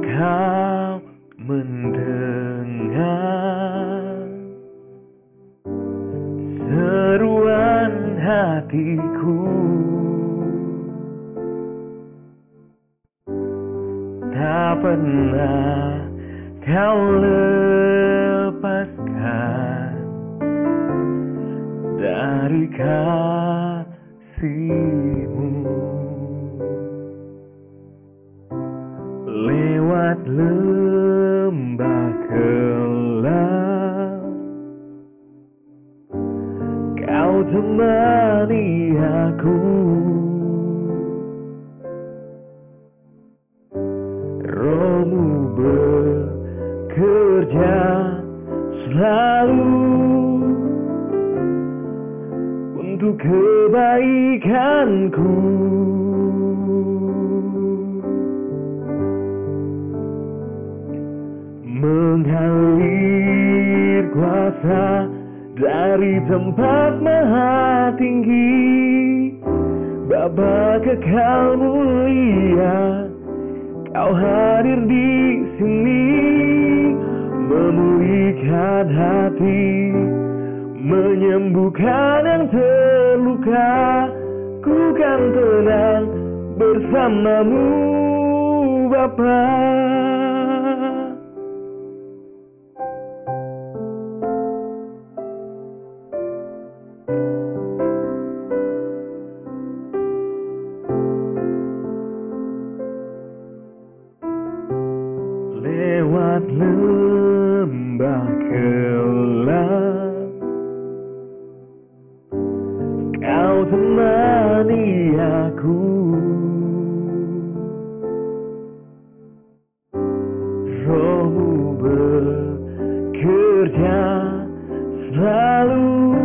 kau mendengar seruan hatiku. Tak pernah kau lepaskan dari kasihmu lewat lembah gelap kau temani aku. Rohmu bekerja selalu untuk kebaikanku mengalir kuasa dari tempat maha tinggi. Bapa kekal mulia Kau hadir di sini. Memulihkan hati menyembuhkan yang terluka. Ku kan tenang bersamamu Bapak lewat lembah gelap Kau temani aku. Rohmu bekerja selalu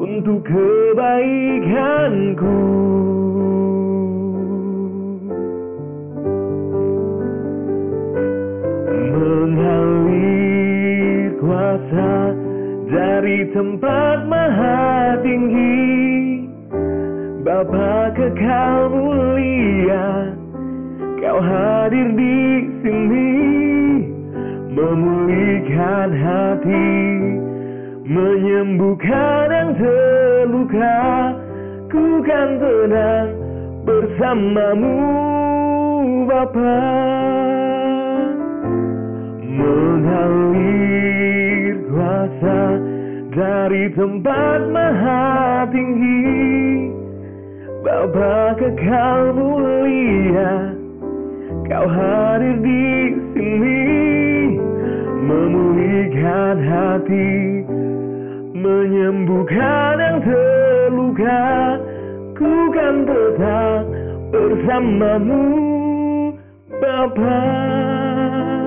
Untuk kebaikanku kuasa dari tempat maha tinggi. Bapa kekal mulia Kau hadir di sini memulihkan hati menyembuhkan yang terluka. Ku kan tenang bersamamu Bapak. Mengalir kuasa dari tempat maha tinggi. Bapa kekal mulia Kau hadir di sini memulihkan hati menyembuhkan yang terluka. Ku kan tetap bersamamu Bapak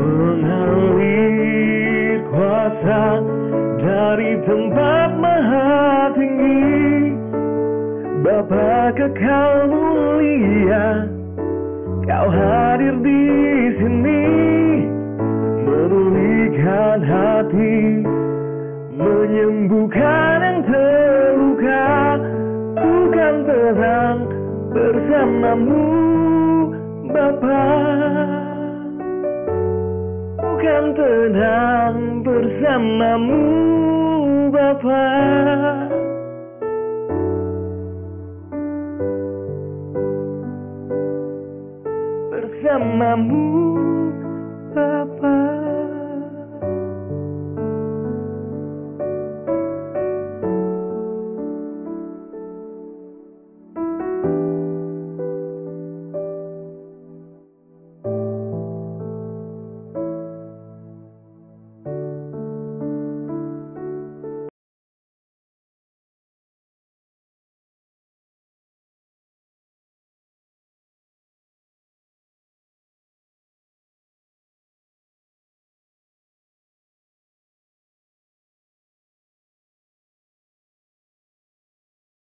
mengalir kuasa dari tempat maha tinggi. Bapa kekal mulia Kau hadir di sini. Memulihkan hati menyembuhkan yang terluka. Ku kan tenang bersamamu Bapak kan tenang bersamamu Bapa. Bersamamu Bapa.